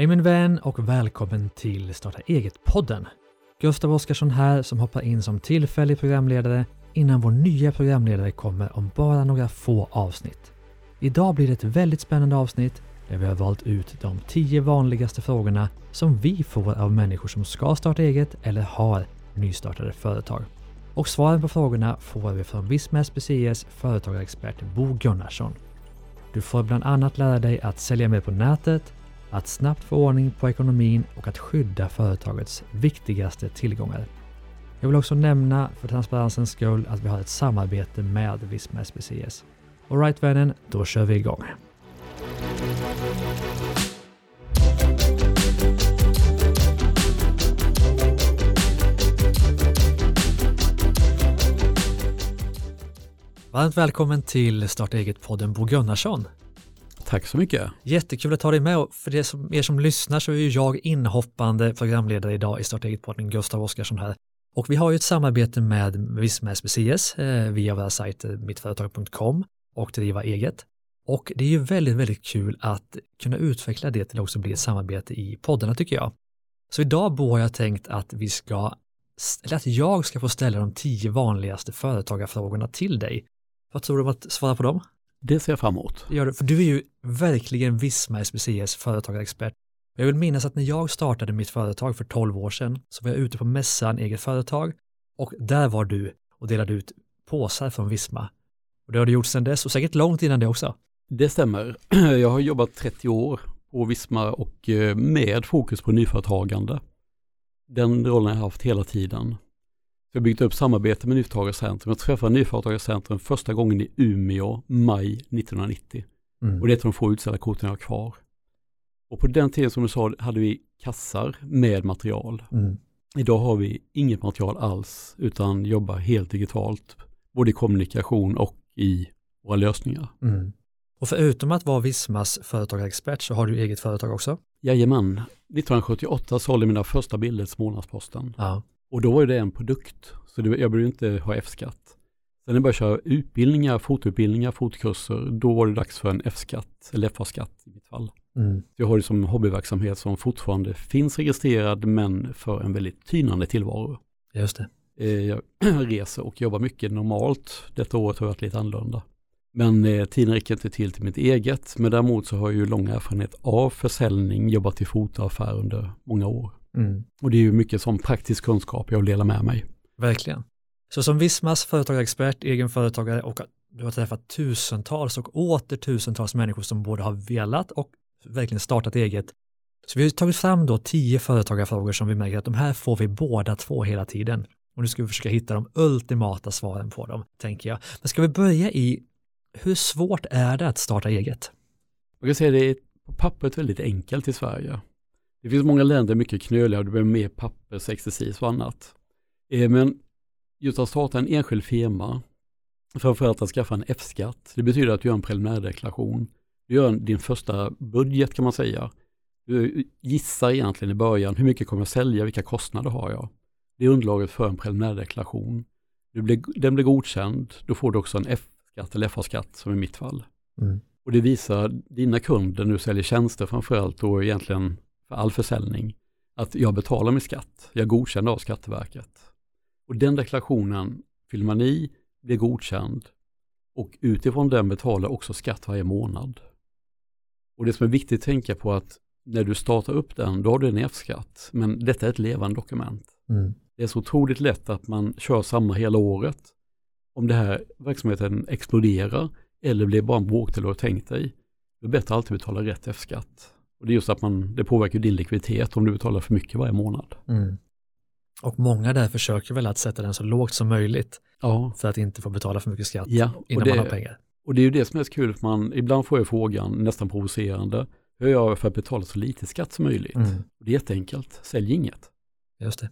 Hej min vän och välkommen till Starta eget-podden. Gustav Oscarsson här som hoppar in som tillfällig programledare innan vår nya programledare kommer om bara några få avsnitt. Idag blir det ett väldigt spännande avsnitt där vi har valt ut de tio vanligaste frågorna som vi får av människor som ska starta eget eller har nystartade företag. Och svaren på frågorna får vi från Visma SPCS företagarexpert Bo Gunnarsson. Du får bland annat lära dig att sälja mer på nätet, att snabbt få ordning på ekonomin och att skydda företagets viktigaste tillgångar. Jag vill också nämna för transparensens skull att vi har ett samarbete med Visma SPCS. Alright vännen, då kör vi igång. Varmt välkommen till Starta eget-podden Bo Gunnarsson. Tack så mycket. Jättekul att ha dig med och för er som, er som lyssnar så är ju jag inhoppande programledare idag i Starta eget-podden, Gustav Oskarsson här. Och vi har ju ett samarbete med Visma SBCS eh, via våra sajter mittföretag.com och Driva eget. Och det är ju väldigt, väldigt kul att kunna utveckla det till att också bli ett samarbete i poddarna tycker jag. Så idag Bo har jag tänkt att vi ska, eller att jag ska få ställa de tio vanligaste företagarfrågorna till dig. Vad tror du om att svara på dem? Det ser jag fram emot. Gör du, för du är ju verkligen Visma SBCs företagarexpert. Jag vill minnas att när jag startade mitt företag för 12 år sedan så var jag ute på mässan eget företag och där var du och delade ut påsar från Visma. Och det har du gjort sedan dess och säkert långt innan det också. Det stämmer. Jag har jobbat 30 år på Visma och eh, med fokus på nyföretagande. Den rollen har jag haft hela tiden. Jag har byggt upp samarbete med Nyföretagarcentrum. Jag träffade Nyföretagarcentrum första gången i Umeå, maj 1990. Mm. Och det är ett av de få utställda korten jag har kvar. Och på den tiden som du sa hade vi kassar med material. Mm. Idag har vi inget material alls utan jobbar helt digitalt. Både i kommunikation och i våra lösningar. Mm. Och förutom att vara Vismas företagarexpert så har du eget företag också? Jajamän. 1978 sålde mina första bilder till Smålandsposten. Ja. Och då var det en produkt, så det, jag behövde inte ha F-skatt. Sen när jag började köra utbildningar, fotoutbildningar, fotkurser, då var det dags för en F-skatt, eller FA-skatt i mitt fall. Mm. Jag har det som hobbyverksamhet som fortfarande finns registrerad men för en väldigt tynande tillvaro. Just det. Eh, jag reser och jobbar mycket normalt. Detta året har varit lite annorlunda. Men eh, tiden räcker inte till till mitt eget. Men däremot så har jag ju lång erfarenhet av försäljning, jobbat i fotoaffär under många år. Mm. Och det är ju mycket som praktisk kunskap jag vill dela med mig. Verkligen. Så som Vismas företagarexpert, egen företagare och du har träffat tusentals och åter tusentals människor som både har velat och verkligen startat eget. Så vi har tagit fram då tio företagarfrågor som vi märker att de här får vi båda två hela tiden. Och nu ska vi försöka hitta de ultimata svaren på dem, tänker jag. Men ska vi börja i, hur svårt är det att starta eget? Jag kan säga det är på pappret väldigt enkelt i Sverige. Det finns många länder mycket knöliga och det behöver mer pappersexercis och annat. Eh, men just att starta en enskild firma, framförallt att skaffa en F-skatt, det betyder att du gör en preliminärdeklaration. Du gör din första budget kan man säga. Du gissar egentligen i början, hur mycket kommer jag sälja, vilka kostnader har jag? Det är underlaget för en preliminärdeklaration. den blir godkänd, då får du också en F-skatt eller FA-skatt som i mitt fall. Mm. Och det visar dina kunder, när du säljer tjänster framförallt och egentligen för all försäljning, att jag betalar min skatt, jag godkänner av Skatteverket. Och den deklarationen fyller man i, blir godkänd och utifrån den betalar också skatt varje månad. Och det som är viktigt att tänka på att när du startar upp den, då har du en F-skatt, men detta är ett levande dokument. Mm. Det är så otroligt lätt att man kör samma hela året. Om det här verksamheten exploderar eller blir bara en bråkdel du har tänkt dig, då är det bättre att alltid betala rätt F-skatt. Och det är just att man, det påverkar din likviditet om du betalar för mycket varje månad. Mm. Och många där försöker väl att sätta den så lågt som möjligt ja. för att inte få betala för mycket skatt ja, innan det, man har pengar. Och det är ju det som är så kul, för man, ibland får jag frågan, nästan provocerande, hur gör jag för att betala så lite skatt som möjligt? Mm. Och det är jätteenkelt, sälj inget. Just det.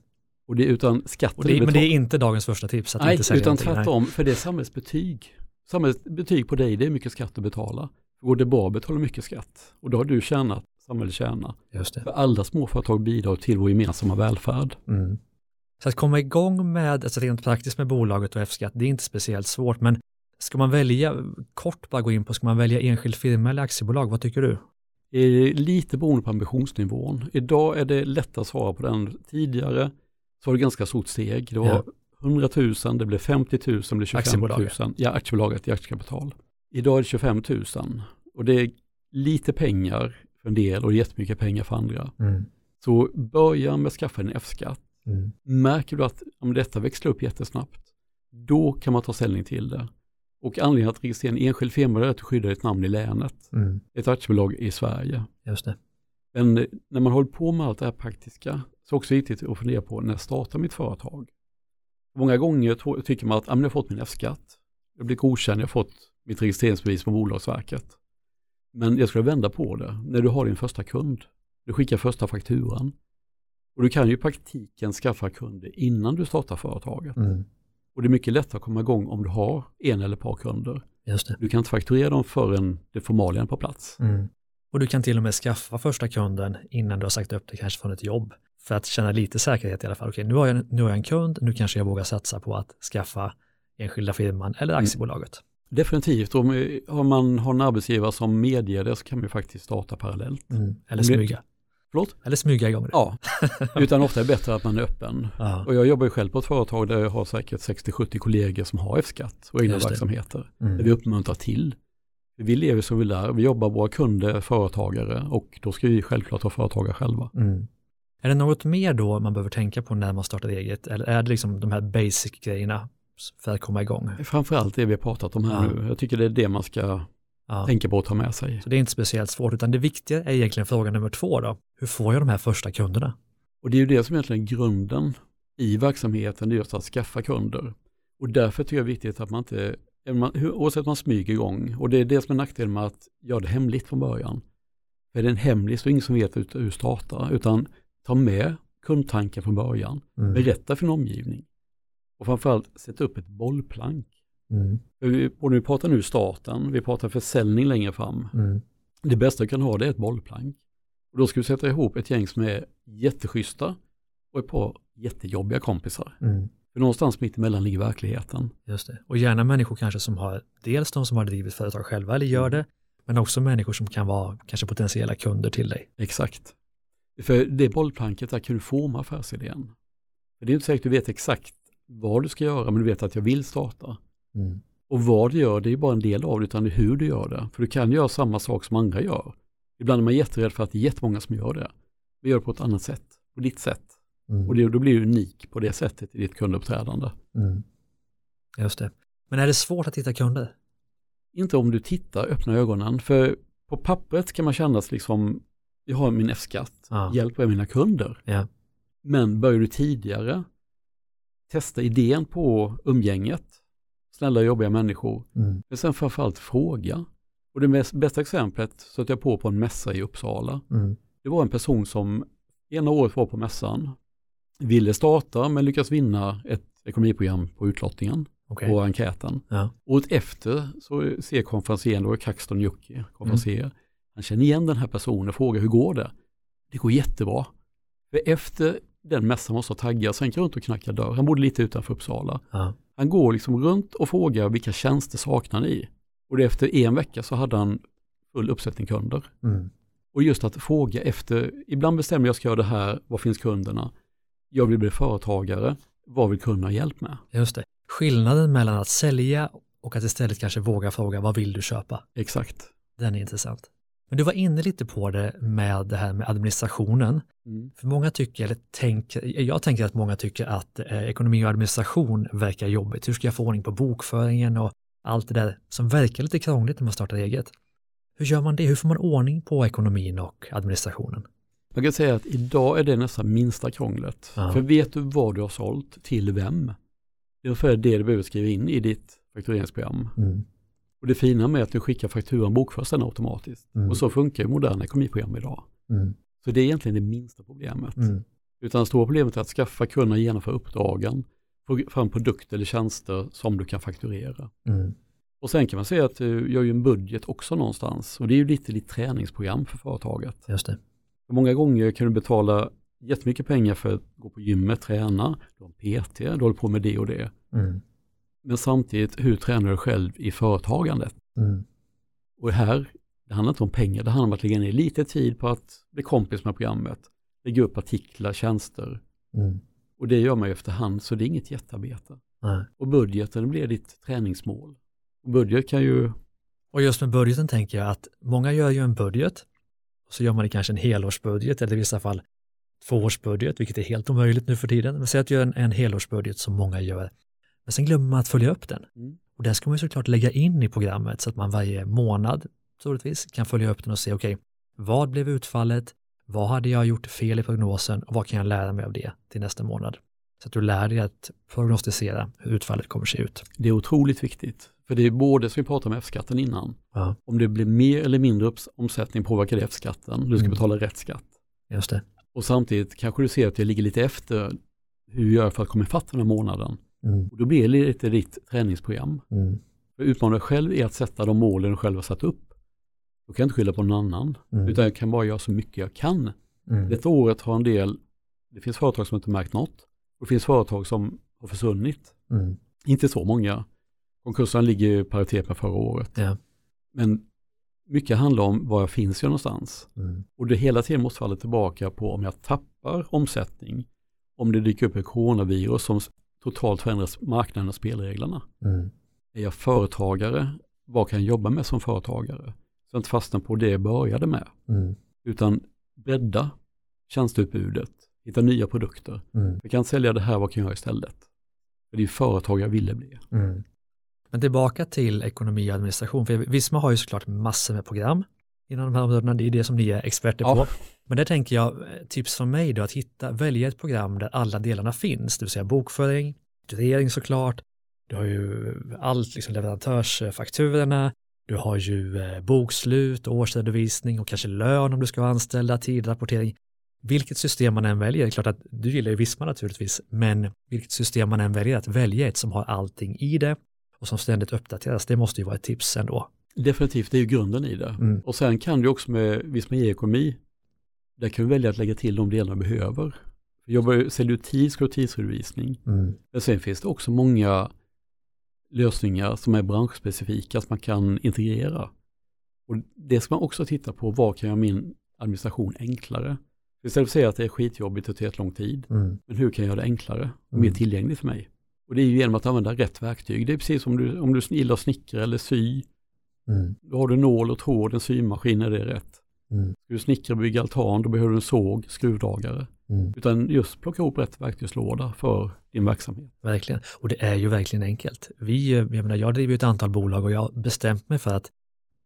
Och det utan skatten det, Men det är inte dagens första tips att Nej, inte sälja utan tvärtom, för det är samhällsbetyg. Samhällsbetyg på dig, det är mycket skatt att betala. Går det bra att betala mycket skatt och då har du tjänat samhället tjänar. Just det. För alla småföretag bidrar till vår gemensamma välfärd. Mm. Så att komma igång med, alltså rent praktiskt med bolaget och F-skatt, det är inte speciellt svårt, men ska man välja, kort bara gå in på, ska man välja enskild firma eller aktiebolag, vad tycker du? är lite beroende på ambitionsnivån. Idag är det lättare att svara på den. Tidigare så var det ganska stort steg. Det var Ja. 100 000, det blev 50 000, det blev 25 Aktiebolaget. 000. Ja, aktiebolaget i aktiekapital. Idag är det 25 000 och det är lite pengar för en del och jättemycket pengar för andra. Mm. Så börja med att skaffa en F-skatt. Mm. Märker du att om detta växlar upp jättesnabbt, då kan man ta ställning till det. Och anledningen att registrera en enskild firma är att du skyddar ditt namn i länet, Mm. ett aktiebolag i Sverige. Just det. Men när man håller på med allt det här praktiska så är det också viktigt att fundera på när jag startar mitt företag. Många gånger tycker man att ah, jag har fått min F-skatt, jag blir godkänd, jag har fått mitt registreringsbevis på Bolagsverket. Men jag skulle vända på det, när du har din första kund, du skickar första fakturan och du kan ju i praktiken skaffa kunder innan du startar företaget. Mm. Och det är mycket lättare att komma igång om du har en eller ett par kunder. Just det. Du kan inte fakturera dem förrän det formalien är på plats. Mm. Och du kan till och med skaffa första kunden innan du har sagt upp det kanske från ett jobb. För att känna lite säkerhet i alla fall. Okej, nu har jag, nu har jag en kund, nu kanske jag vågar satsa på att skaffa enskilda firman eller Mm. Definitivt, om om man har en arbetsgivare som medger det så kan man ju faktiskt starta parallellt. Mm. Eller smyga. Förlåt? Eller smyga igång det. Ja, utan ofta är det bättre att man är öppen. Ja. Och jag jobbar ju själv på ett företag där jag har säkert 60-70 kollegor som har F-skatt och egna verksamheter. Där Mm. vi uppmuntrar till. Vi lever som vi lär, vi jobbar våra kunder, företagare och då ska vi självklart vara företagare själva. Mm. Är det något mer då man behöver tänka på när man startar eget? Eller är det liksom de här basic-grejerna för att komma igång? Framförallt det vi har pratat om här Ja. nu. Jag tycker det är det man ska Ja. tänka på att ta med sig. Så det är inte speciellt svårt, utan det viktiga är egentligen fråga nummer två då. Hur får jag de här första kunderna? Och det är ju det som egentligen är grunden i verksamheten, det är just att skaffa kunder. Och därför tycker jag det är viktigt att man inte, oavsett man smyger igång, och det är det som är nackdelen med att göra det hemligt från början. Är det en hemlig så är ingen som vet hur du startar, utan ta med kundtanken från början, Mm. berätta för din omgivning. Och framförallt sätta upp ett bollplank. Mm. Vi, och vi pratar nu starten, vi pratar försäljning längre fram. Mm. Det bästa du kan ha det är ett bollplank. Och då ska du sätta ihop ett gäng som är jätteschyssta och ett par jättejobbiga kompisar. Mm. För någonstans mitt emellan ligger verkligheten. Just det. Och gärna människor kanske som har, dels de som har drivit företag själva eller gör det, men också människor som kan vara kanske potentiella kunder till dig. Exakt. För det bollplanket där kan du forma affärsidén. För det är inte säkert att du vet exakt vad du ska göra, men du vet att jag vill starta. Mm. Och vad du gör, det är bara en del av det, utan det är hur du gör det. För du kan göra samma sak som andra gör. Ibland är man jätterädd för att det är jättemånga som gör det. Vi gör det på ett annat sätt, på ditt sätt. Mm. Och det, då blir du unik på det sättet i ditt kunduppträdande. Mm. Just det. Men är det svårt att hitta kunder? Inte om du tittar, öppna ögonen. För på pappret kan man känna sig liksom, jag har min F-skatt, Ja. hjälper jag mina kunder? Ja. Men börjar du tidigare testa idén på umgänget, snälla jobbiga människor, Mm. men sen framförallt fråga. Och det mest, bästa exemplet stötte jag på på en mässa i Uppsala. Mm. Det var en person som ena året var på mässan, ville starta men lyckas vinna ett ekonomiprogram på utlottningen, Okej. på enkäten. Ja. Året efter så ser konferencieren, då är Kaxton Jocke, konferencier, han känner igen den här personen och frågar hur går det? Det går jättebra. För efter den mässan var så taggad så han gick runt och knackade dörr. Han bodde lite utanför Uppsala. Ja. Han går liksom runt och frågar vilka tjänster saknar ni? Och det efter en vecka så hade han full uppsättning kunder. Mm. Och just att fråga efter, ibland bestämmer jag ska göra det här, vad finns kunderna? Jag vill bli företagare, vad vill kunderna ha hjälp med? Just det. Skillnaden mellan att sälja och att istället kanske våga fråga vad vill du köpa? Exakt. Den är intressant. Men du var inne lite på det med det här med administrationen. Mm. För många tycker, eller tänker, jag tänker att många tycker att eh, ekonomi och administration verkar jobbigt. Hur ska jag få ordning på bokföringen och allt det där som verkar lite krångligt när man startar eget. Hur gör man det? Hur får man ordning på ekonomin och administrationen? Man kan säga att idag är det nästan minsta krånglet. Ja. För vet du vad du har sålt till vem? Det är ungefär det du behöver skriva in i ditt faktureringsprogram. Mm. Och det fina med att du skickar fakturan bokförs den automatiskt. Mm. Och så funkar ju moderna ekonomiprogram idag. Mm. Så det är egentligen det minsta problemet. Mm. Utan det stora problemet är att skaffa kunna genomföra uppdragen, få fram produkter eller tjänster som du kan fakturera. Mm. Och sen kan man säga att du gör ju en budget också någonstans och det är ju lite ditt träningsprogram för företaget. Just det. För Många gånger kan du betala jättemycket pengar för att gå på gymmet, träna, du har en PT, du håller på med det och det. Mm. Men samtidigt, hur tränar du själv i företagandet? Mm. Och här Det handlar inte om pengar, det handlar om att lägga ner lite tid på att bli kompis med programmet, lägga upp artiklar, tjänster. Mm. Och det gör man ju efterhand, så det är inget jättearbete. Nej. Och budgeten blir ditt träningsmål. Och budget kan ju, Och just med budgeten tänker jag att många gör ju en budget och så gör man det kanske en helårsbudget eller i vissa fall tvåårsbudget, vilket är helt omöjligt nu för tiden. Men säg att du gör en, en helårsbudget som många gör. Men sen glömmer man att följa upp den. Mm. Och den ska man ju såklart lägga in i programmet så att man varje månad troligtvis kan följa upp den och se okej, vad blev utfallet? Vad hade jag gjort fel i prognosen och vad kan jag lära mig av det till nästa månad? Så att du lär dig att prognostisera hur utfallet kommer se ut. det är otroligt viktigt. För det är både, som vi pratade om F-skatten innan, Ja, om det blir mer eller mindre omsättning påverkar det F-skatten, du ska Mm. betala rätt skatt. just det. Och samtidigt kanske du ser att det ligger lite efter hur jag gör för att komma ifatt den här månaden. Mm, Och då blir det lite ditt träningsprogram. mm, För utmana dig själv är att sätta de målen du själv har satt upp. Då kan jag inte skylla på någon annan, mm, utan jag kan bara göra så mycket jag kan. mm, Detta året har en del, det finns företag som inte märkt något. Och det finns företag som har försvunnit. mm, Inte så många. Konkursen ligger i paritet med förra året. ja, Men mycket handlar om var jag finns jag någonstans. mm, Och det hela tiden måste falla tillbaka på om jag tappar omsättning, om det dyker upp ett coronavirus som totalt förändrar marknaden och spelreglerna. mm, Är jag företagare, vad kan jag jobba med som företagare? Så jag inte fastnar på det jag började med, mm, utan bredda tjänsteutbudet, hitta nya produkter. mm, Jag kan sälja det här, vad kan jag göra istället? För det är ju företag jag ville bli. mm. Men tillbaka till ekonomi och administration, för Visma har ju såklart massor med program inom de här områdena, det är det som ni är experter Ja. på. Men där tänker jag, eh, tips från mig då, att hitta, välja ett program där alla delarna finns, det vill säga bokföring, budgetering såklart, du har ju allt, liksom leverantörsfakturorna, du har ju eh, bokslut, årsredovisning och kanske lön om du ska vara anställda, tidrapportering. Vilket system man än väljer, det är klart att du gillar ju Visma naturligtvis, men vilket system man än väljer, att välja ett som har allting i det och som ständigt uppdateras, det måste ju vara ett tips ändå. Definitivt, det är ju grunden i det. Mm. Och sen kan du också med Visma e-ekonomi, där kan du välja att lägga till de delar du behöver. Jobbar, säljer du tid ska du ha tidsredovisning. Mm. Men sen finns det också många lösningar som är branschspecifika som man kan integrera. Och det ska man också titta på, vad kan göra min administration enklare? Istället för att säga att det är skitjobbigt och tar lång tid, Mm. men hur kan jag göra det enklare och mer Mm. tillgängligt för mig? Och det är ju genom att använda rätt verktyg. Det är precis som du, om du gillar att snickra eller sy, Mm. då har du nål och tråd, en symaskin är det rätt. Mm. Ska du snickra och bygga altan, då behöver du en såg, skruvdragare. Mm. Utan just plocka ihop rätt verktygslåda för din verksamhet. Verkligen, och det är ju verkligen enkelt. Vi, eh, jag menar, jag driver ett antal bolag och jag har bestämt mig för att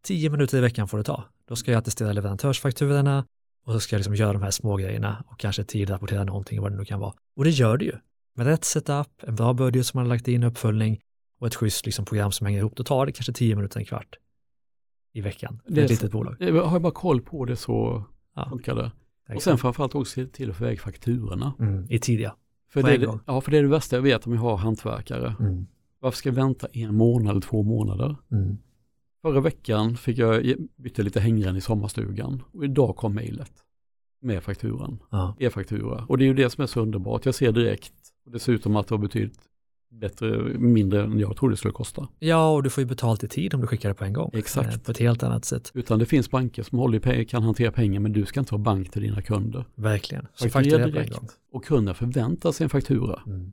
tio minuter i veckan får det ta. Då ska jag attestera leverantörsfakturorna och så ska jag liksom göra de här små grejerna och kanske tidrapportera någonting, vad det nu kan vara. Och det gör det ju. Med rätt setup, en bra budget som man har lagt in, uppföljning och ett schysst liksom program som hänger ihop, då tar det kanske tio minuter, en kvart i veckan. för Det ett litet bolag. Har jag bara koll på det så Ja, funkar det. Och exakt. sen framförallt också se till att få iväg fakturorna. mm, I tidiga. För det, det, ja, för det är det värsta jag vet om jag har hantverkare. Mm, Varför ska jag vänta en månad eller två månader? mm, Förra veckan fick jag byta lite hängrän i sommarstugan och idag kom mejlet med fakturan, ja. e-faktura. Och det är ju det som är så underbart. Jag ser direkt och dessutom att det har betydligt bättre, mindre än jag trodde det skulle kosta. ja, och du får ju betalt i tid om du skickar det på en gång. Exakt. Eh, På ett helt annat sätt. Utan det finns banker som håller i pe- kan hantera pengar men du ska inte ha bank till dina kunder. Verkligen. Så Fakturera fakturera på en gång. direkt och kunden förväntar sig en faktura. Mm.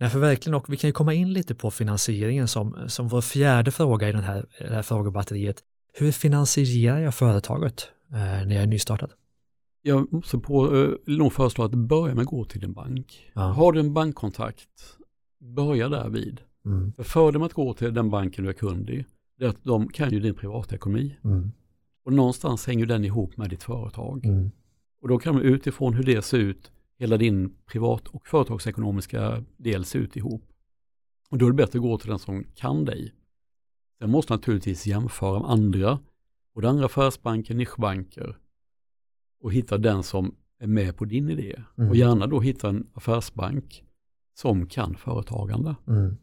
Nej, för verkligen, och vi kan ju komma in lite på finansieringen som, som vår fjärde fråga i den här, det här frågebatteriet. Hur finansierar jag företaget eh, när jag är nystartad? Jag måste på, eh, nog föreslå att börja med att gå till din bank. Ja. Har du en bankkontakt, börja där vid. Mm. För fördelen med att gå till den banken du är kund i, det är att de kan ju din privatekonomi. Mm. Och någonstans hänger den ihop med ditt företag. Mm. Och då kan de utifrån hur det ser ut, hela din privat och företagsekonomiska del ser ut ihop. Och då är det bättre att gå till den som kan dig. Sen måste naturligtvis jämföra med andra, både andra affärsbanker, nischbanker och hitta den som är med på din idé. Mm. Och gärna då hitta en affärsbank som kan företagande. Mm.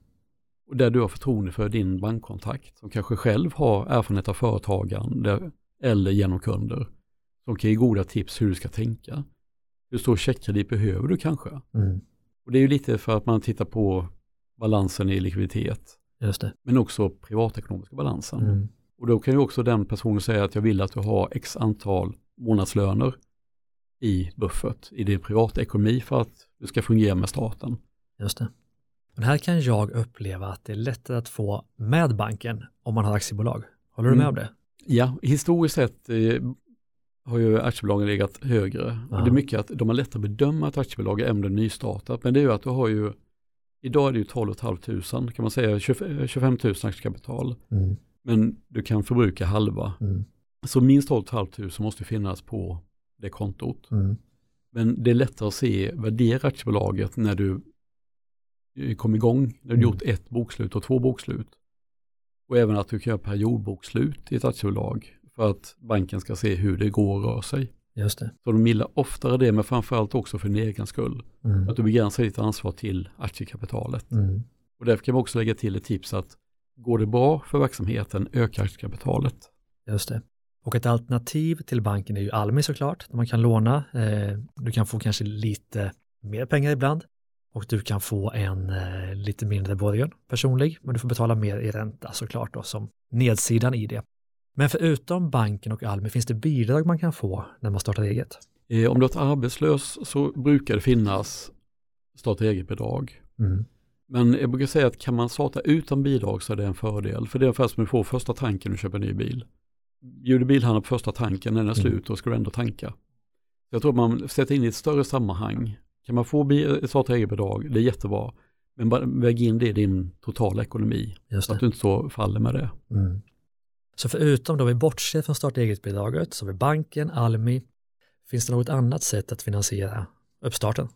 Och där du har förtroende för din bankkontakt som kanske själv har erfarenhet av företagande eller genom kunder. Som kan ge goda tips hur du ska tänka. Hur stor checkkredit behöver du kanske? Mm. Och det är ju lite för att man tittar på balansen i likviditet. Men också privatekonomiska balansen. Mm. Och då kan ju också den personen säga att jag vill att du har x antal månadslöner i buffert, i din privatekonomi för att du ska fungera med staten. Just det. Men här kan jag uppleva att det är lättare att få med banken om man har aktiebolag. Håller du med Mm. om det? Ja, historiskt sett eh, har ju aktiebolagen legat högre. Och det är mycket att de har lättare att bedöma ett aktiebolag även är nystartat. Men det är ju att du har ju, idag är det ju 12 500 kan man säga, 25 25 000 aktiekapital. Mm. Men du kan förbruka halva. Mm. Så minst 12 500 måste finnas på det kontot. Mm. Men det är lättare att se, värdera aktiebolaget när du eh, kom igång, när du Mm. gjort ett bokslut och två bokslut. Och även att du kan göra periodbokslut i ett aktiebolag för att banken ska se hur det går och rör sig. Just det. Så de gillar oftare det, men framförallt också för din egen skull. Mm. Att du begränsar ditt ansvar till aktiekapitalet. Mm. Och därför kan vi också lägga till ett tips att går det bra för verksamheten, öka aktiekapitalet. Just det. Och ett alternativ till banken är ju Almi såklart, där man kan låna. Eh, du kan få kanske lite mer pengar ibland och du kan få en eh, lite mindre borgen personlig, men du får betala mer i ränta såklart då som nedsidan i det. Men förutom banken och Almi finns det bidrag man kan få när man startar eget. Eh, om du är arbetslös så brukar det finnas starta eget-bidrag. Mm. Men jag brukar säga att kan man starta utan bidrag så är det en fördel. För det är ungefär som du får första tanken när du köper en ny bil. Bjuder bilhandlaren på första tanken, när den är Mm. slut, då ska du ändå tanka. Jag tror att man sätter in i ett större sammanhang. Kan man få starta eget-bidrag, det är jättebra. Men bara väg in det i din totala ekonomi, så att du inte så faller med det. Mm. Så förutom då vi bortser från starta eget-bidraget så har vi banken, Almi. Finns det något annat sätt att finansiera uppstarten?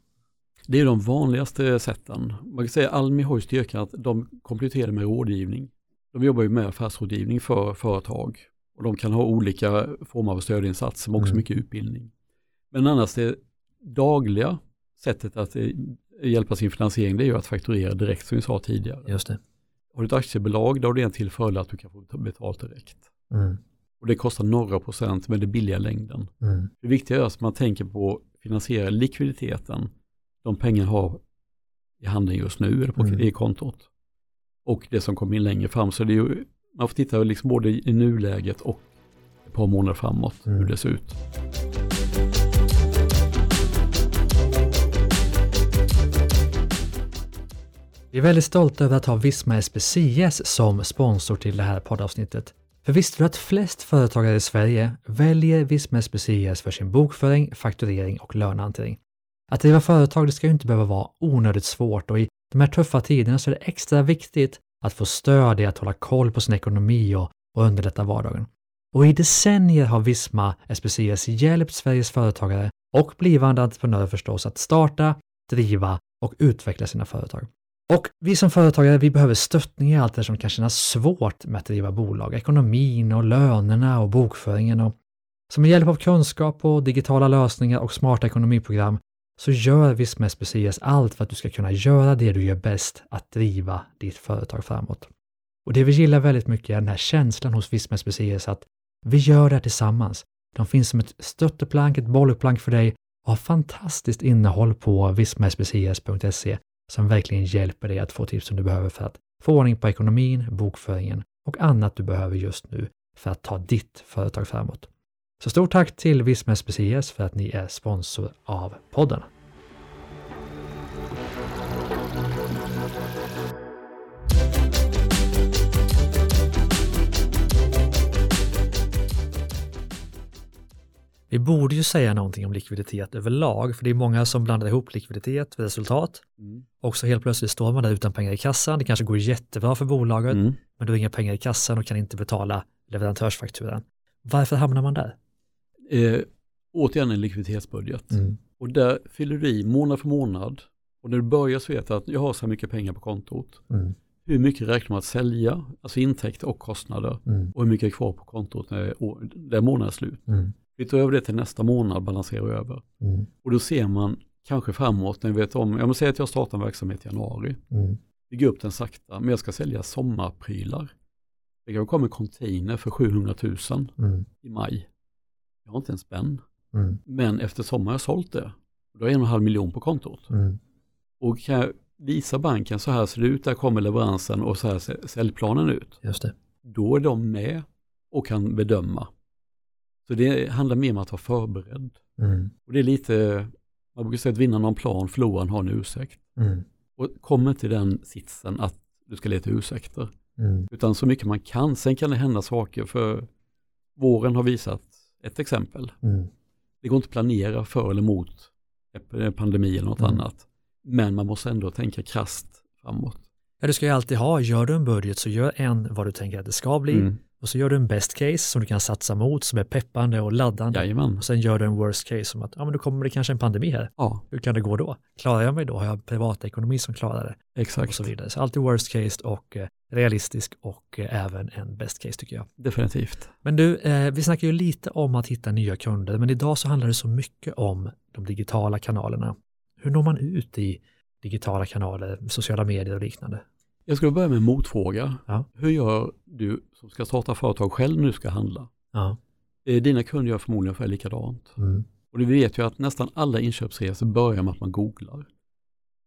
Det är de vanligaste sätten. Man kan säga att Almi har ju styrkan att de kompletterar med rådgivning. De jobbar ju med affärsrådgivning för företag och de kan ha olika former av stödinsatser men också Mm. mycket utbildning. Men annars det dagliga sättet att eh, hjälpa sin finansiering det är ju att fakturera direkt som vi sa tidigare. Just det. Har du ett aktiebolag då är det en till fördel att du kan få betalt direkt. Mm. Och det kostar några procent men det är billiga längden. Mm. Det viktiga är att man tänker på att finansiera likviditeten. De pengar har i handen just nu eller på Mm. kontot. Och det som kommer in längre fram. Så det är ju, man får titta liksom både i nuläget och ett par månader framåt Mm. hur det ser ut. Vi är väldigt stolta över att ha Visma SPCS som sponsor till det här poddavsnittet. För visste du att flest företagare i Sverige väljer Visma SPCS för sin bokföring, fakturering och lönehantering? Att driva företag det ska ju inte behöva vara onödigt svårt och i de här tuffa tiderna så är det extra viktigt att få stöd i att hålla koll på sin ekonomi och, och underlätta vardagen. Och i decennier har Visma SPCS hjälpt Sveriges företagare och blivande entreprenörer förstås att starta, driva och utveckla sina företag. Och vi som företagare, vi behöver stöttning i allt det som kan kännas svårt med att driva bolag. Ekonomin och lönerna och bokföringen. Och så med hjälp av kunskap och digitala lösningar och smarta ekonomiprogram så gör Visma SBCS allt för att du ska kunna göra det du gör bäst, att driva ditt företag framåt. Och det vi gillar väldigt mycket är den här känslan hos Visma SBCS att vi gör det här tillsammans. De finns som ett stötteplank, ett bollplank för dig och har fantastiskt innehåll på vismaspcs.se som verkligen hjälper dig att få tips som du behöver för att få ordning på ekonomin, bokföringen och annat du behöver just nu för att ta ditt företag framåt. Så stort tack till Visma SPCS för att ni är sponsor av podden. Vi borde ju säga någonting om likviditet överlag, för det är många som blandar ihop likviditet med resultat. Och så helt plötsligt står man där utan pengar i kassan. Det kanske går jättebra för bolaget, Mm. men du har inga pengar i kassan och kan inte betala leverantörsfakturan. Varför hamnar man där? Eh, återigen en likviditetsbudget. Och där fyller du i månad för månad. Och när du börjar så vet du att jag har så här mycket pengar på kontot. Mm. Hur mycket räknar man att sälja, alltså intäkter och kostnader. Mm. Och hur mycket är kvar på kontot när månaden är slut. Mm. Flyttar över det till nästa månad, balanserar över. Mm. Och då ser man kanske framåt, när vi vet om, jag säga att jag startar en verksamhet i januari. Mm. Bygger upp den sakta, men jag ska sälja sommarprylar. Det kan komma en container för 700 000 Mm. i maj. Jag har inte en spänn. Mm. Men eftersom jag har sålt det, då har jag en och en halv miljon på kontot. Mm. Och kan jag visa banken så här ser det ut, där kommer leveransen och så här ser säljplanen ut. Just det. Då är de med och kan bedöma. Så det handlar mer om att vara förberedd. Mm. Och det är lite, man brukar säga att vinnaren har en plan, förloraren har en ursäkt. Mm. Och kom inte i den sitsen att du ska leta ursäkter. Mm. Utan så mycket man kan. Sen kan det hända saker för våren har visat ett exempel. Mm. Det går inte att planera för eller mot pandemi eller något Mm. annat. Men man måste ändå tänka krasst framåt. Ja, du ska ju alltid ha, gör du en budget så gör en vad du tänker att det ska bli Mm. Och så gör du en best case som du kan satsa mot som är peppande och laddande. Jajamän. Och sen gör du en worst case som att, ja men då kommer det kanske en pandemi här. Ja, Hur kan det gå då? Klarar jag mig då? Har jag privatekonomi som klarar det? Och exakt. så vidare. Så alltid worst case och eh, realistisk och eh, även en best case tycker jag. Definitivt. Men du, eh, vi snackar ju lite om att hitta nya kunder, men idag så handlar det så mycket om de digitala kanalerna. Hur når man ut i digitala kanaler, sociala medier och liknande? Jag skulle börja med en motfråga. Ja. Hur gör du som ska starta företag själv när du ska handla? Ja. Eh, Dina kunder gör förmodligen ungefär likadant. Mm. Och du vet ju att nästan alla inköpsresor börjar med att man googlar.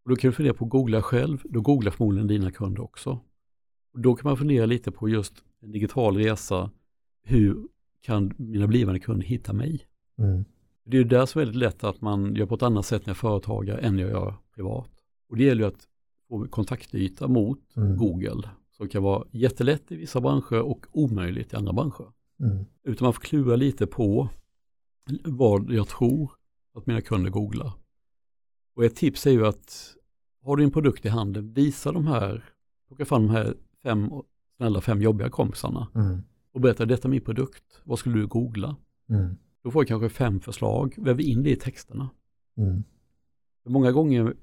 Och då kan du fundera på att googla själv, då googlar förmodligen dina kunder också. Och då kan man fundera lite på just en digital resa, hur kan mina blivande kunder hitta mig? Mm. Det är ju där som är väldigt lätt att man gör på ett annat sätt när jag är företagare än jag gör privat. Och det gäller ju att få kontaktyta mot Mm. Google, som kan vara jättelätt i vissa branscher och omöjligt i andra branscher. Mm. Utan man får klura lite på vad jag tror att mina kunder googlar. Och ett tips är ju att har du en produkt i handen, visa de här, plocka fram de här fem snälla, fem jobbiga kompisarna Mm. och berätta detta är min produkt, vad skulle du googla? Mm. Då får jag kanske fem förslag, väver in det i texterna. Mm. Många gånger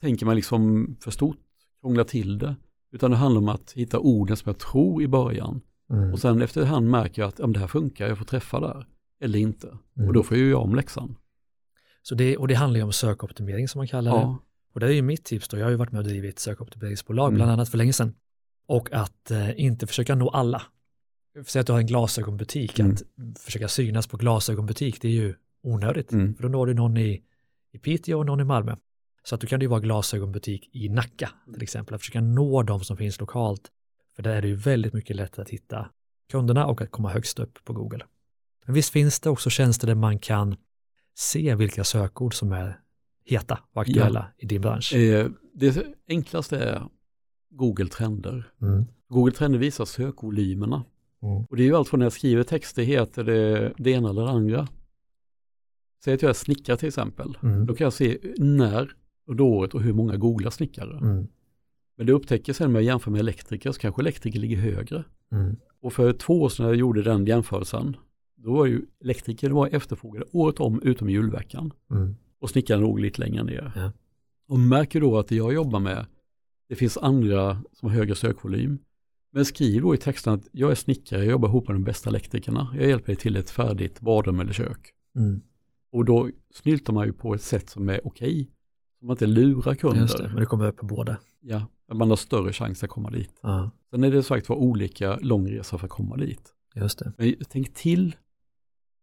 tänker man liksom för stort, krångla till det, utan det handlar om att hitta orden som jag tror i början Mm. och sen efterhand märker jag att om det här funkar, jag får träffa där eller inte. Mm. Och då får jag ju om läxan. Så det, och det handlar ju om sökoptimering som man kallar det. Ja, Och det är ju mitt tips då, jag har ju varit med och drivit sökoptimeringsbolag Mm. bland annat för länge sedan. Och att eh, inte försöka nå alla. Säg att du har en glasögonbutik, Mm. att försöka synas på glasögonbutik, det är ju onödigt. Mm. För då når du någon i, i Piteå och någon i Malmö. Så att då kan det ju vara glasögonbutik i Nacka till exempel, att försöka nå de som finns lokalt. För där är det ju väldigt mycket lättare att hitta kunderna och att komma högst upp på Google. Men visst finns det också tjänster där man kan se vilka sökord som är heta och aktuella i din bransch. eh, det enklaste är Google Trender. Mm. Google Trender visar sökvolymerna. Mm. Och det är ju allt från när jag skriver texter heter det det ena eller det andra. Säg att jag är snickare till exempel. Mm. Då kan jag se när under året och hur många googlar snickare. Mm. Men det upptäcker sen när jag jämför med elektriker så kanske elektriker ligger högre. Mm. Och för två år sedan när jag gjorde den jämförelsen, då var ju elektriker var efterfrågade året om utom i julveckan. Mm. Och snickaren låg lite längre ner. Ja. Och märker då att det jag jobbar med, det finns andra som har högre sökvolym. Men skriv då i texten att jag är snickare, jag jobbar ihop med de bästa elektrikerna. Jag hjälper dig till ett färdigt badrum eller kök. Mm. Och då snyltar man ju på ett sätt som är okej. Så man inte lurar kunder. Just det, men det kommer upp på båda. Ja, man har större chans att komma dit. Ja, Sen är det sagt var olika långresa för att komma dit. just det. Men tänk till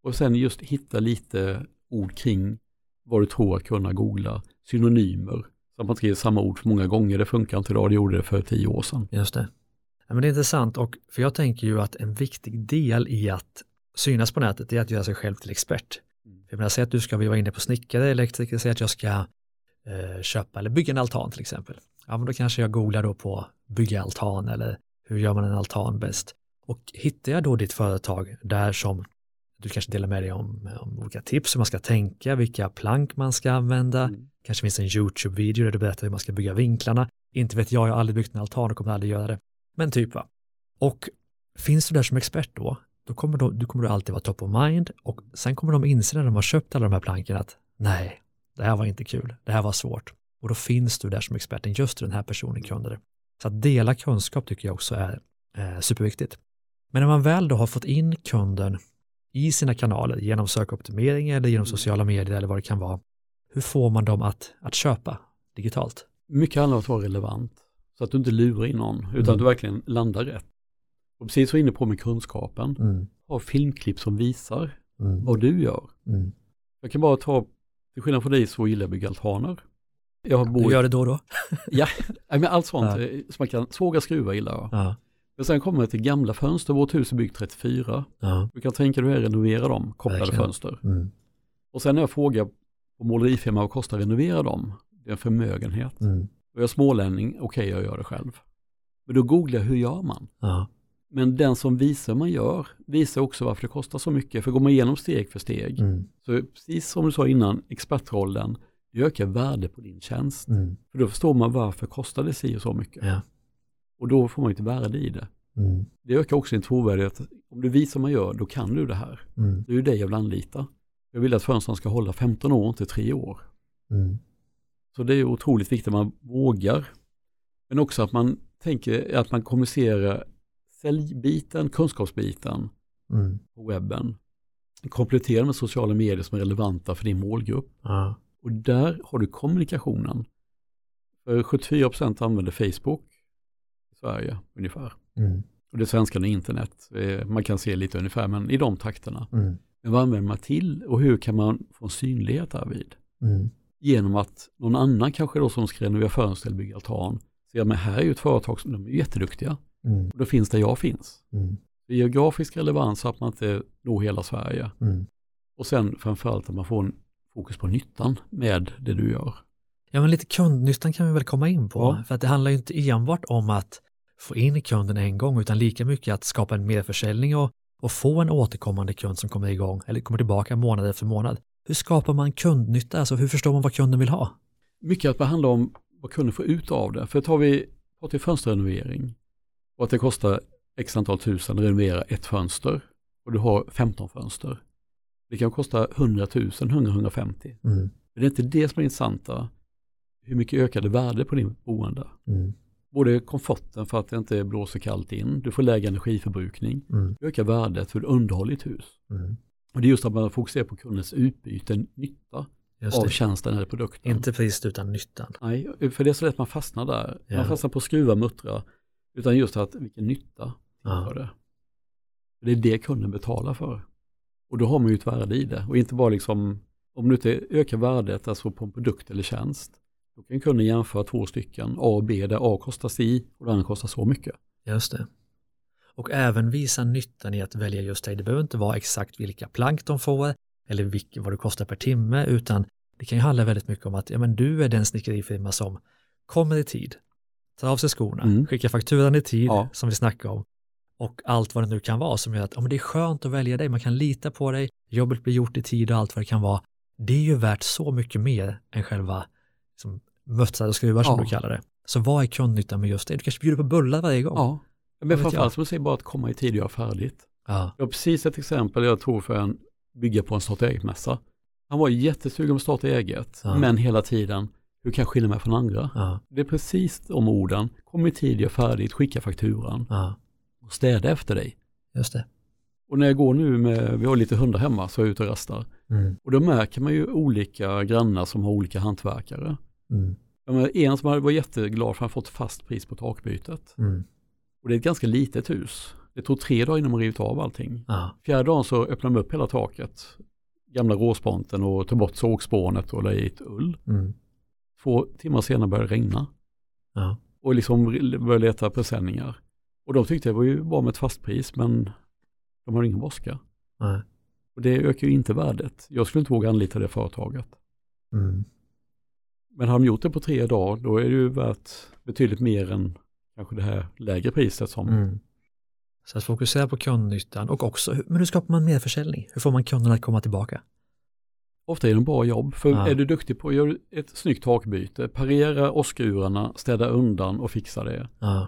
och sen just hitta lite ord kring vad du tror att kunna googla, synonymer. Så att man skriver samma ord för många gånger, det funkar inte idag, det gjorde det för tio år sedan. Just det. Ja, men det är intressant och för jag tänker ju att en viktig del i att synas på nätet är att göra sig själv till expert. Mm. Jag menar, säg att du ska, vi var inne på snickare, elektriker, säg att jag ska eh, köpa eller bygga en altan till exempel. Ja, men då kanske jag googlar då på bygga altan eller hur gör man en altan bäst? Och hittar jag då ditt företag där som du kanske delar med dig om, om olika tips hur man ska tänka, vilka plank man ska använda, Mm. kanske finns en YouTube-video där du berättar hur man ska bygga vinklarna. Inte vet jag, jag har aldrig byggt en altan och kommer aldrig göra det. Men typ va. Och finns du där som expert då, då kommer du, du kommer du alltid vara top of mind och sen kommer de inse när de har köpt alla de här planken att nej, det här var inte kul, det här var svårt. Och då finns du där som experten just den här personen, kunder. Så att dela kunskap tycker jag också är eh, superviktigt. Men när man väl då har fått in kunden i sina kanaler genom sökoptimering eller genom sociala medier eller vad det kan vara, hur får man dem att, att köpa digitalt? Mycket handlar om att vara relevant, så att du inte lurar in någon, utan Mm. att du verkligen landar rätt. Och precis så inne på med kunskapen, Mm, ha filmklipp som visar mm, vad du gör. mm. Jag kan bara ta, till skillnad från dig så gillar jag att bygga altaner. Jag Du bor, gör det då och då? ja, men allt sånt, Ja. eh, som man kan, såga skruvar gillar jag. Ja. Men sen kommer det till gamla fönster, vårt hus är byggt 34. Ja. Du kan tänka dig att renovera dem, kopplade Verkligen. fönster. Mm. Och sen när jag frågar på målerifirman vad kostar att renovera dem, det är en förmögenhet. Mm. Och jag är smålänning, okej jag gör det själv. Men då googlar jag hur gör man? Ja. Men den som visar man gör visar också varför det kostar så mycket. För går man igenom steg för steg, Mm. så precis som du sa innan, expertrollen, det ökar värde på din tjänst. Mm. För då förstår man varför kostar det si och så mycket. Ja. Och då får man ett värde i det. Mm. Det ökar också din trovärdighet. Om du visar man gör, då kan du det här. Mm. Det är ju det jag vill anlita. Jag vill att fönstren ska hålla 15 år, inte 3 år. Mm. Så det är otroligt viktigt att man vågar. Men också att man tänker att man kommunicerar säljbiten, kunskapsbiten Mm. på webben. Komplettera med sociala medier som är relevanta för din målgrupp. Ja. Och där har du kommunikationen. För 74% använder Facebook i Sverige ungefär. Mm. Och det svenska är internet. Man kan se lite ungefär, men i de takterna. Mm. Men vad använder man till och hur kan man få en synlighet därvid? Mm. Genom att någon annan kanske då som ska renovera fönster eller bygga altan ser men här är ju ett företag som de är jätteduktiga. Mm. Och då finns där jag finns. Mm. Geografisk relevans så att man inte når hela Sverige. Mm. Och sen framförallt att man får en fokus på nyttan med det du gör. Ja, men lite kundnyttan kan vi väl komma in på. Ja. För att det handlar ju inte enbart om att få in kunden en gång, utan lika mycket att skapa en merförsäljning och, och få en återkommande kund som kommer igång eller kommer tillbaka månad efter månad. Hur skapar man kundnytta? Alltså hur förstår man vad kunden vill ha? Mycket att det handlar om vad kunden får ut av det. För tar vi, pratar vi fönsterrenovering och att det kostar x antal tusen att renovera ett fönster och du har 15 fönster. Det kan kosta 100 000, 100-150. Mm. Men det är inte det som är intressanta. Hur mycket ökade värde på din boende? Mm. Både komforten för att det inte blåser kallt in, du får lägre energiförbrukning, Mm. du ökar värdet för underhåll i ett hus. Mm. Och det är just att man fokuserar på kundens utbyte, nytta av tjänsten eller produkten. Inte priset utan nyttan. Nej, för det är så lätt man fastnar där. Ja. Man fastnar på skruva, muttra, utan just att vilken nytta för det. Det är det kunden betalar för. Och då har man ju ett värde i det och inte bara liksom, om du inte ökar värdet alltså på en produkt eller tjänst, då kan kunden jämföra två stycken, A och B, där A kostar si och andra kostar så mycket. Just det. Och även visa nyttan i att välja just dig. Det behöver inte vara exakt vilka plank de får eller vilk, vad det kostar per timme, utan det kan ju handla väldigt mycket om att ja, men du är den snickerifirma som kommer i tid, tar av sig skorna, Mm. skickar fakturan i tid, Ja. som vi snackade om, och allt vad det nu kan vara som gör att ja, men det är skönt att välja dig, man kan lita på dig, jobbet blir gjort i tid och allt vad det kan vara. Det är ju värt så mycket mer än själva liksom, mötsar och skruvar som Ja. du kallar det. Så vad är kundnyttan med just det? Du kanske bjuder på bullar varje gång. Ja, men framförallt som du säger bara att komma i tid och göra färdigt. Ja. Jag har precis ett exempel jag tror för en bygga på en starta eget-mässa. Han var jättesugen på att starta eget, Ja. men hela tiden, hur kan jag skilja mig från andra? Ja. Det är precis de orden, kom i tid, gör färdigt, skicka fakturan ja, och städa efter dig. just det. Och när jag går nu med, vi har lite hundar hemma så är jag ute och rastar. Mm. Och då märker man ju olika grannar som har olika hantverkare. Mm. En som var jätteglad för att han fått fast pris på takbytet. Mm. Och det är ett ganska litet hus. Det tog tre dagar innan man rivit av allting. Ja. Fjärde dagen så öppnade de upp hela taket, gamla råsponten och tog bort sågspånet och la i ett ull. Mm. Två timmar senare började det regna Ja. och liksom började leta presenningar. Och de tyckte det var ju bra med ett fastpris men de har ingen brådska. Nej. Och det ökar ju inte värdet. Jag skulle inte våga anlita det företaget. Mm. Men har de gjort det på tre dagar då är det ju värt betydligt mer än kanske det här lägre priset som Mm. Så att fokusera på kundnyttan och också, men hur skapar man mer försäljning? Hur får man kunderna att komma tillbaka? Ofta en bra jobb, för Ja. är du duktig på att göra ett snyggt takbyte, parera åskrurarna, städa undan och fixa det. Ja.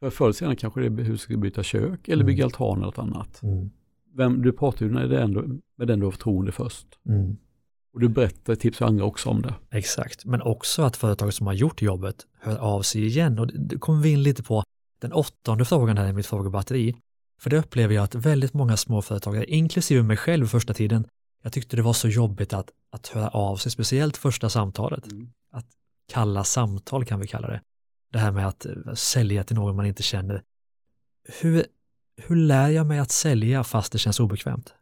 För förr eller senare kanske det är hur ska du byta kök eller Mm. bygga altan eller något annat. Mm. Vem, du pratar ju med den, med den du har förtroende först. Mm. Och du berättar, tipsar andra också om det. Exakt, men också att företaget som har gjort jobbet hör av sig igen och det kommer vi in lite på den åttonde frågan här i mitt frågebatteri. För det upplever jag att väldigt många småföretagare, inklusive mig själv första tiden, jag tyckte det var så jobbigt att, att höra av sig, speciellt första samtalet. Kalla samtal kan vi kalla det. Det här med att eh, sälja till någon man inte känner. Hur, hur lär jag mig att sälja fast det känns obekvämt?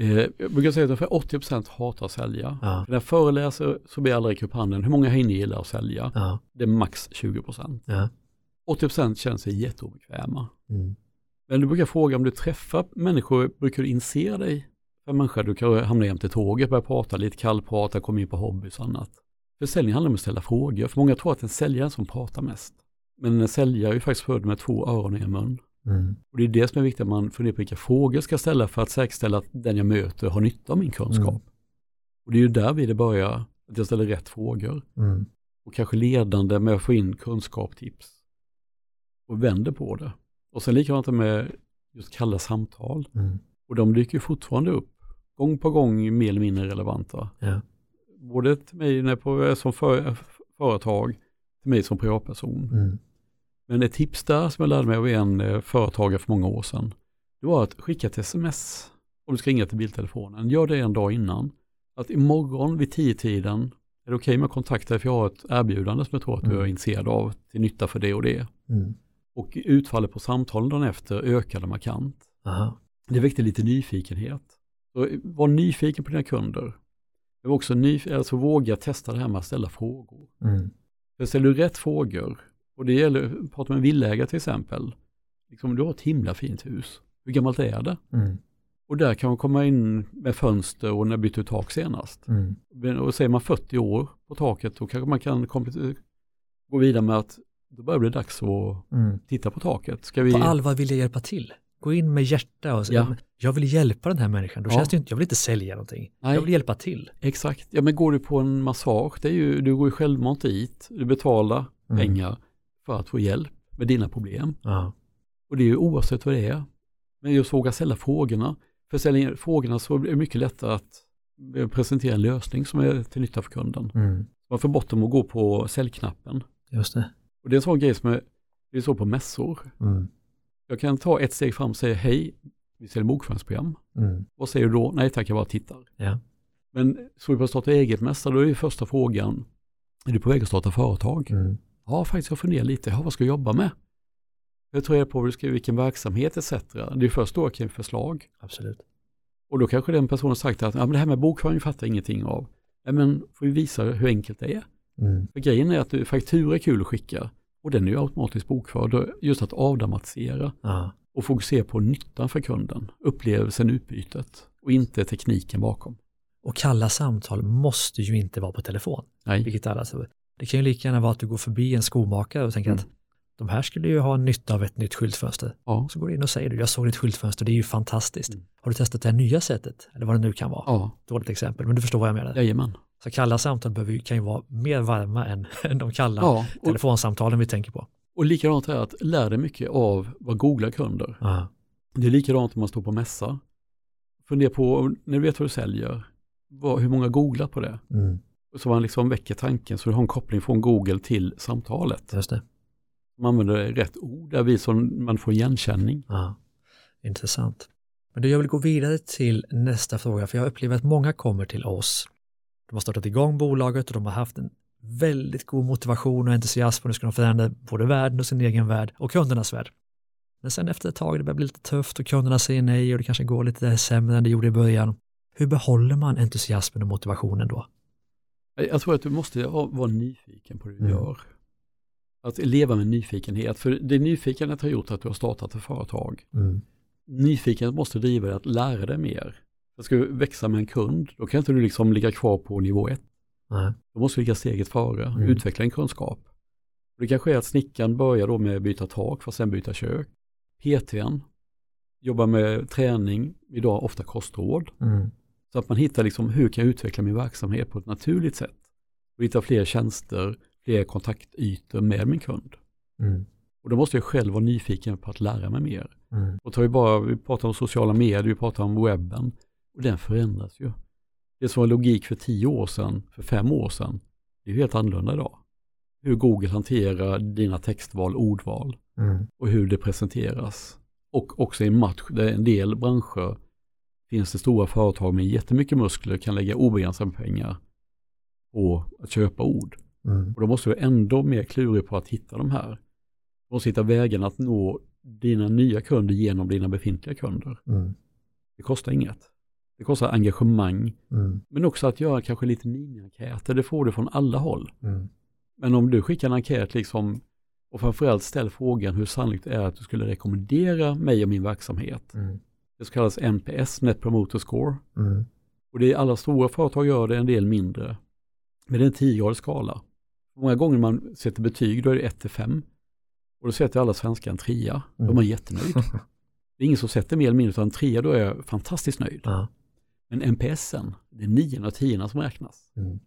Eh, jag brukar säga att ungefär 80% hatar att sälja. Ja, När jag föreläser så ber jag alla räcka upp handen. Hur många här inne gillar att sälja? ja, Det är max 20%. ja, 80% känner sig jätteobekväma. Mm. Men du brukar fråga om du träffar människor, brukar du inse dig för människor? Du kan hamna jämte tåget, börja prata lite kallprata, komma in på hobbys och annat. Försäljning handlar om att ställa frågor, för många tror att en säljare som pratar mest. Men en säljare är ju faktiskt född med två öron och en mun. Mm. Och det är det som är viktigt, att man funderar på vilka frågor jag ska ställa för att säkerställa att den jag möter har nytta av min kunskap. Mm. Och det är ju där vi det börjar, att jag ställer rätt frågor. Mm. Och kanske ledande med att få in kunskap, tips. Och vänder på det. Och sen likadant med just kalla samtal. Mm. Och de dyker ju fortfarande upp, gång på gång mer eller mindre relevanta. Ja. Både till mig när på, som för, företag, till mig som privatperson. Mm. Men ett tips där som jag lärde mig av en eh, företagare för många år sedan, det var att skicka ett sms om du ska ringa till biltelefonen. Gör det en dag innan. Att imorgon vid tio tiden är det okej med att kontakta dig för jag har ett erbjudande som jag tror att du Mm. är intresserad av till nytta för det och det. Mm. Och utfallet på samtalen dagen efter ökade markant. Aha. Det väckte lite nyfikenhet. Så var nyfiken på dina kunder. Men också nyf- alltså våga testa det här med att ställa frågor. Mm. För ställer du rätt frågor, och det gäller, prata med en villaägare till exempel, liksom, du har ett himla fint hus. Hur gammalt är det? Mm. Och där kan man komma in med fönster och när bytte du tak senast. Mm. Och säger man 40 år på taket, då kanske man kan gå vidare med att då börjar det bli dags att Mm. titta på taket. Ska vi... På allvar vill jag hjälpa till. Gå in med hjärta och säga, Ja. "Men jag vill hjälpa den här människan. Då Ja. känns det inte, jag vill inte sälja någonting. Nej. Jag vill hjälpa till. Exakt. Ja men går du på en massage, det är ju, du går ju självmant dit, du betalar Mm. pengar för att få hjälp med dina problem. Ja. Och det är ju oavsett vad det är. Men just våga ställa frågorna. För ställer frågorna så blir det mycket lättare att eh, presentera en lösning som är till nytta för kunden. Mm. Man får bort dem och gå på säljknappen. Just det. Och det är en sån grej som är, det är så på mässor. Mm. Jag kan ta ett steg fram och säga hej, vi säljer bokföringsprogram. Mm. Vad säger du då? Nej tack, jag bara tittar. Ja. Men så vi på starta eget-mässa, då är första frågan, är du på väg att starta företag? Mm. Ja, faktiskt jag funderar lite, ja, vad ska jag jobba med? Jag tror jag på du ska, vilken verksamhet etc. Det är först då jag kan ge förslag. Absolut. Och då kanske den personen sagt att ja, men det här med bokföring fattar jag ingenting av. Ja, men får vi visa hur enkelt det är. Mm. För grejen är att faktura är kul att skicka och den är ju automatiskt bokförd. Just att avdramatisera Ja. och fokusera på nyttan för kunden, upplevelsen, utbytet och inte tekniken bakom. Och kalla samtal måste ju inte vara på telefon. Nej, Vilket alla. Det kan ju lika gärna vara att du går förbi en skomakare och tänker Mm. att de här skulle ju ha nytta av ett nytt skyltfönster. ja, Så går du in och säger du, jag såg ditt skyltfönster, det är ju fantastiskt. Mm. Har du testat det här nya sättet? Eller vad det nu kan vara. ja, Dåligt exempel, men du förstår vad jag menar. jajamän. Så kalla samtal behöver, kan ju vara mer varma än, än de kalla Ja, och, telefonsamtalen vi tänker på. och likadant är att lär dig mycket av vad googlar kunder. Ja. Det är likadant om man står på mässa. Fundera på, när du vet vad du säljer, vad, hur många googlar på det? Mm. Så man liksom väcker tanken så du har en koppling från Google till samtalet. Just det. Man använder rätt ord, där vi som man får igenkänning. Ja. Intressant. Men du, jag vill gå vidare till nästa fråga, för jag upplever att många kommer till oss. De har startat igång bolaget och de har haft en väldigt god motivation och entusiasm och nu ska de förändra både världen och sin egen värld och kundernas värld. Men sen efter ett tag det börjar bli lite tufft och kunderna säger nej och det kanske går lite sämre än det gjorde i början. Hur behåller man entusiasmen och motivationen då? Jag tror att du måste vara nyfiken på det du Mm. gör. Att leva med nyfikenhet, för det nyfikenhet har gjort att du har startat ett företag. Mm. Nyfikenhet måste driva dig att lära dig mer. Jag ska växa med en kund, då kan inte du liksom ligga kvar på nivå ett. Nej. Då måste du ligga steget före, Mm. utveckla en kunskap. Och det kanske är att snickaren börjar då med att byta tak för att sen byta kök. PTn jobbar med träning, idag ofta kostråd. Mm. Så att man hittar liksom hur kan jag utveckla min verksamhet på ett naturligt sätt. Och hitta fler tjänster, fler kontaktytor med min kund. Mm. Och då måste jag själv vara nyfiken på att lära mig mer. Mm. Och tar vi bara, vi pratar om sociala medier, vi pratar om webben. Och den förändras ju. Det som var logik för tio år sedan, för fem år sedan, det är helt annorlunda idag. Hur Google hanterar dina textval, ordval Mm. och hur det presenteras. Och också i en match där en del branscher finns det stora företag med jättemycket muskler kan lägga obegränsade pengar på att köpa ord. Mm. Och då måste du ändå mer klurig på att hitta de här. Du måste hitta vägen att nå dina nya kunder genom dina befintliga kunder. Mm. Det kostar inget. Det kostar engagemang, Mm. men också att göra kanske lite mini-enkäter. Det får du från alla håll. Mm. Men om du skickar en enkät liksom Och framförallt ställ frågan hur sannolikt det är att du skulle rekommendera mig och min verksamhet. Mm. Det så kallas NPS, Net Promoter Score. Mm. Och det är alla stora företag gör det, en del mindre. Men det är en tiogradig skala. Många gånger man sätter betyg, då är det 1 till 5. Och då sätter alla svenskar en trea. Då är Mm. man jättenöjd. Det är ingen som sätter mer eller mindre, utan en trea, då är jag fantastiskt nöjd. Ja. Men NPSen, det är 9 och 10 som räknas. Mm.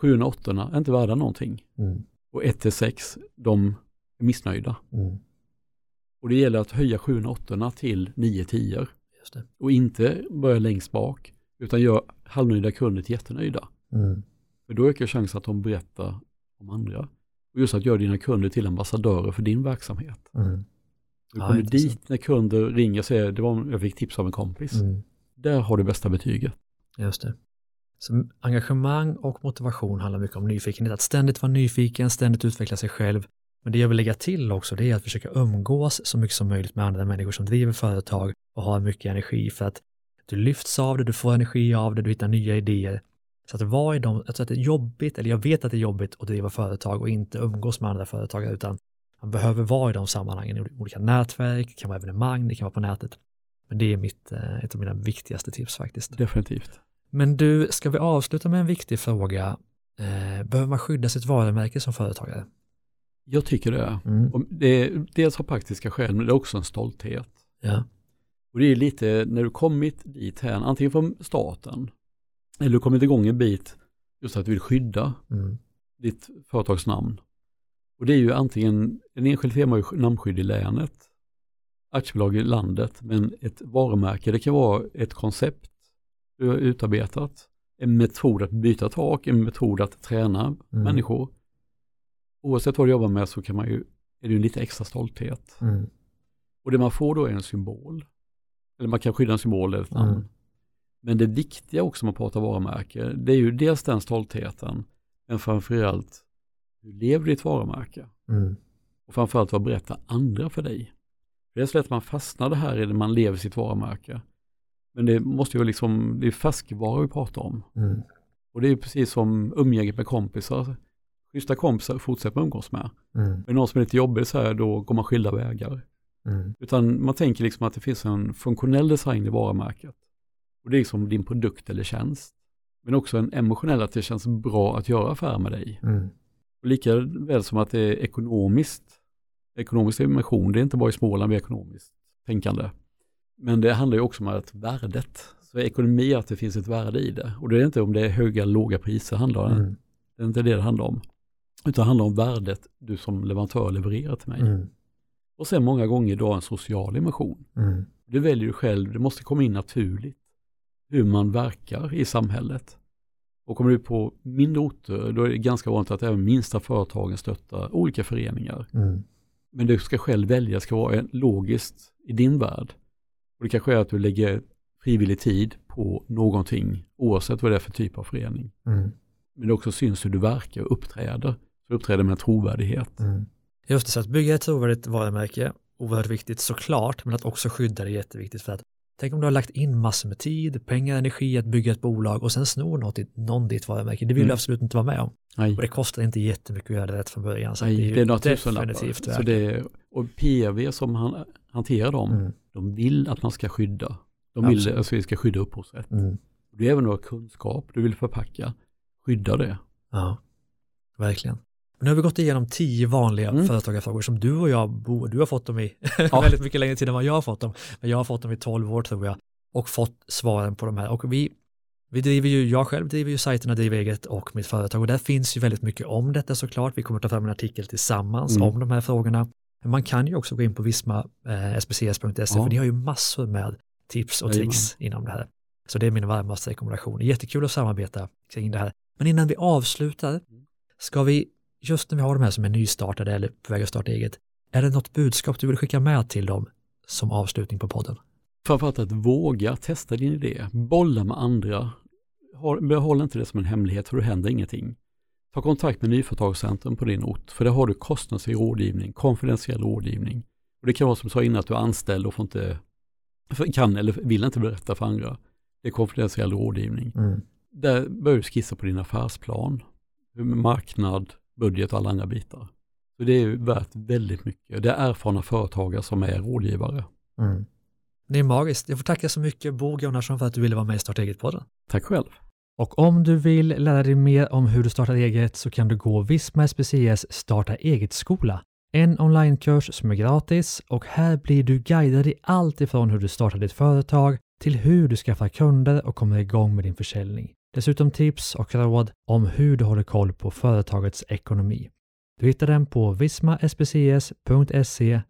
7 och 8 är inte värda någonting. Mm. Och 1 till 6, de är missnöjda. Mm. Och det gäller att höja 7 och 8 till 9 10 Just det. och inte börja längst bak, utan gör halvnöjda kunder till jättenöjda. Mm. För då ökar chansen att de berättar om andra. Och just att göra dina kunder till ambassadörer för din verksamhet. Mm. Du Ja, kommer intressant. dit när kunder ringer och säger, det var, jag fick tips av en kompis. Mm. Där har du bästa betyget. Just det. Så engagemang och motivation handlar mycket om nyfikenhet. Att ständigt vara nyfiken, ständigt utveckla sig själv. Men det jag vill lägga till också, det är att försöka umgås så mycket som möjligt med andra människor som driver företag och har mycket energi för att du lyfts av det, du får energi av det, du hittar nya idéer. Så att vara i dem, alltså att det är jobbigt, eller jag vet att det är jobbigt att driva företag och inte umgås med andra företagare, utan man behöver vara i de sammanhangen, i olika nätverk, det kan vara evenemang, det kan vara på nätet. Men det är mitt, eh, ett av mina viktigaste tips faktiskt. Definitivt. Men du, ska vi avsluta med en viktig fråga? Eh, behöver man skydda sitt varumärke som företagare? Jag tycker det. Mm. Det är dels av praktiska skäl, men det är också en stolthet. Ja. Och det är lite när du kommit dit här, antingen från staten, eller du kommit igång en bit, just att du vill skydda Mm. ditt företagsnamn. Och det är ju antingen, en enskild firma har ju namnskydd i länet, aktiebolag i landet, men ett varumärke, det kan vara ett koncept du har utarbetat, en metod att byta tak, en metod att träna Mm. människor. Oavsett vad du jobbar med så kan man ju, är det ju lite extra stolthet. Mm. Och det man får då är en symbol. Eller man kan skydda en symbol eller ett namn. Mm. Men det viktiga också med att prata varumärke, det är ju dels den stoltheten, men framförallt hur lever ditt varumärke? Mm. Och framförallt vad berättar andra för dig? Det är så lätt att man fastnar det här i när man lever sitt varumärke. Men det måste ju liksom, det är färskvara vi pratar om. Mm. Och det är precis som umgänget med kompisar. Schyssta kompisar fortsätter man umgås med. Mm. Men någon som är lite jobbig så här, då går man skilda vägar. Mm. Utan man tänker liksom att det finns en funktionell design i varumärket. Och det är liksom din produkt eller tjänst. Men också en emotionell att det känns bra att göra affär med dig. Mm. Och lika väl som att det är ekonomiskt. Ekonomisk dimension, det är inte bara i Småland vi är ekonomiskt tänkande. Men det handlar ju också om att värdet. Så ekonomi är att det finns ett värde i det. Och det är inte om det är höga eller låga priser handlar det. Mm. Det är inte det det handlar om. Utan det handlar om värdet du som leverantör levererar till mig. Mm. Och sen många gånger då en social dimension. Mm. Du väljer du själv, det måste komma in naturligt hur man verkar i samhället. Och kommer du på mindre orter, då är det ganska vanligt att även minsta företagen stöttar olika föreningar. Mm. Men du ska själv välja, ska vara en- logiskt i din värld. Och det kanske är att du lägger frivillig tid på någonting, oavsett vad det är för typ av förening. Mm. Men det också syns hur du verkar och uppträder. Så du uppträder med trovärdighet. Mm. Just det, så att bygga ett trovärdigt varumärke, oerhört viktigt såklart, men att också skydda det är jätteviktigt för att tänk om du har lagt in massor med tid, pengar, energi att bygga ett bolag och sen snor något, i- någon ditt varumärke. Det vill du Mm. absolut inte vara med om. Nej. Och det kostar inte jättemycket att göra det rätt från början. Så Nej, det är, det är några definitivt Så det är, och PRV som han, hanterar dem, Mm. de vill att man ska skydda. De vill Absolut. att vi ska skydda upphovsrätt. Mm. Är även några kunskap du vill förpacka. Skydda det. Ja, verkligen. Nu har vi gått igenom tio vanliga Mm. företagarfrågor som du och jag, bo, du har fått dem i Ja. väldigt mycket längre tid än vad jag har fått dem. Men jag har fått dem i 12 år tror jag och fått svaren på de här. Och vi, vi driver ju, jag själv driver ju sajterna Driv eget och mitt företag och där finns ju väldigt mycket om detta såklart. Vi kommer ta fram en artikel tillsammans Mm. om de här frågorna. Men man kan ju också gå in på visma, eh, Ja. för de har ju massor med tips och tricks inom det här. Så det är min varmaste rekommendation. Jättekul att samarbeta kring det här. Men innan vi avslutar, ska vi, just när vi har de här som är nystartade eller på väg att starta eget, är det något budskap du vill skicka med till dem som avslutning på podden? Framförallt att våga testa din idé. Bolla med andra. Behåll inte det som en hemlighet för då händer ingenting. Ta kontakt med Nyföretagscentrum på din ort för där har du kostnadsfri rådgivning, konfidentiell rådgivning. Och det kan vara som jag sa innan att du är anställd och får inte, kan eller vill inte berätta för andra. Det är konfidentiell rådgivning. Mm. Där börjar du skissa på din affärsplan, marknad, budget och alla andra bitar. Så det är värt väldigt mycket. Det är erfarna företagare som är rådgivare. Mm. Det är magiskt. Jag får tacka så mycket Bo Gunnarsson för att du ville vara med i Starta eget-podden. Tack själv. Och om du vill lära dig mer om hur du startar eget så kan du gå Visma SPCS Starta eget-skola. En onlinekurs som är gratis och här blir du guidad i allt ifrån hur du startar ditt företag till hur du skaffar kunder och kommer igång med din försäljning. Dessutom tips och råd om hur du håller koll på företagets ekonomi. Du hittar den på vismaspcs.se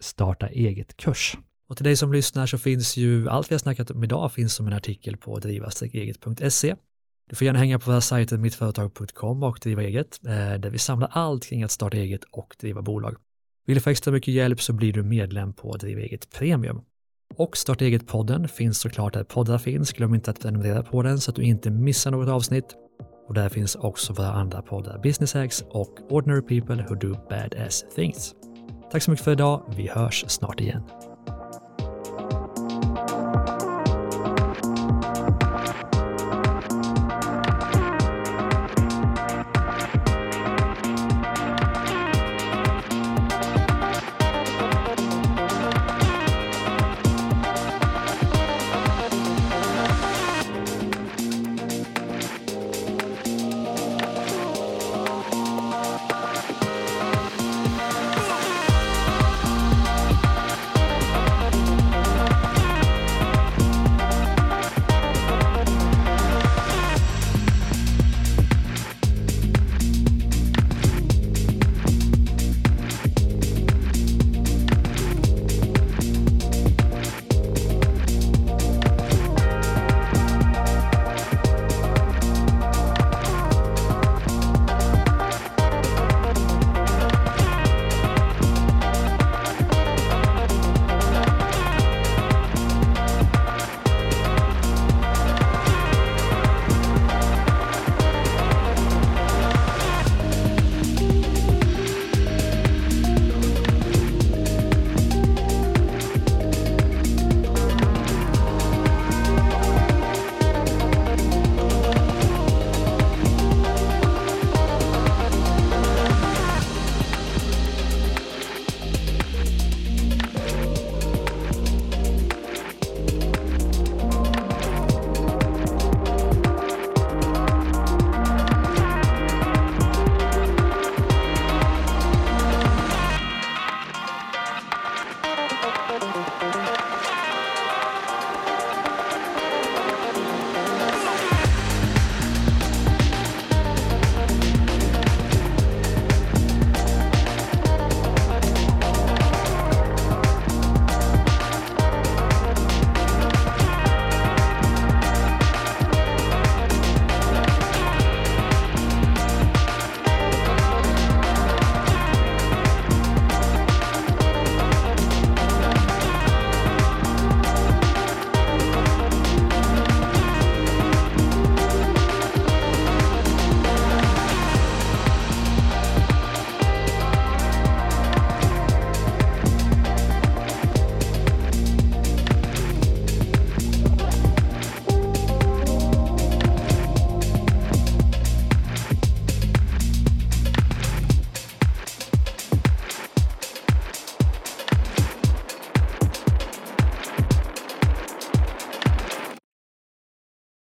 starta eget kurs. Och till dig som lyssnar så finns ju allt vi har snackat om idag finns som en artikel på driva-eget.se. Du får gärna hänga på våra sajter mittföretag.com och driva eget eh, där vi samlar allt kring att starta eget och driva bolag. Vill du få extra mycket hjälp så blir du medlem på Driva eget premium. Och Starta eget-podden finns såklart där poddar finns. Glöm inte att prenumerera på den så att du inte missar något avsnitt. Och där finns också våra andra poddar Business Hacks och Ordinary People Who Do Badass Things. Tack så mycket för idag. Vi hörs snart igen.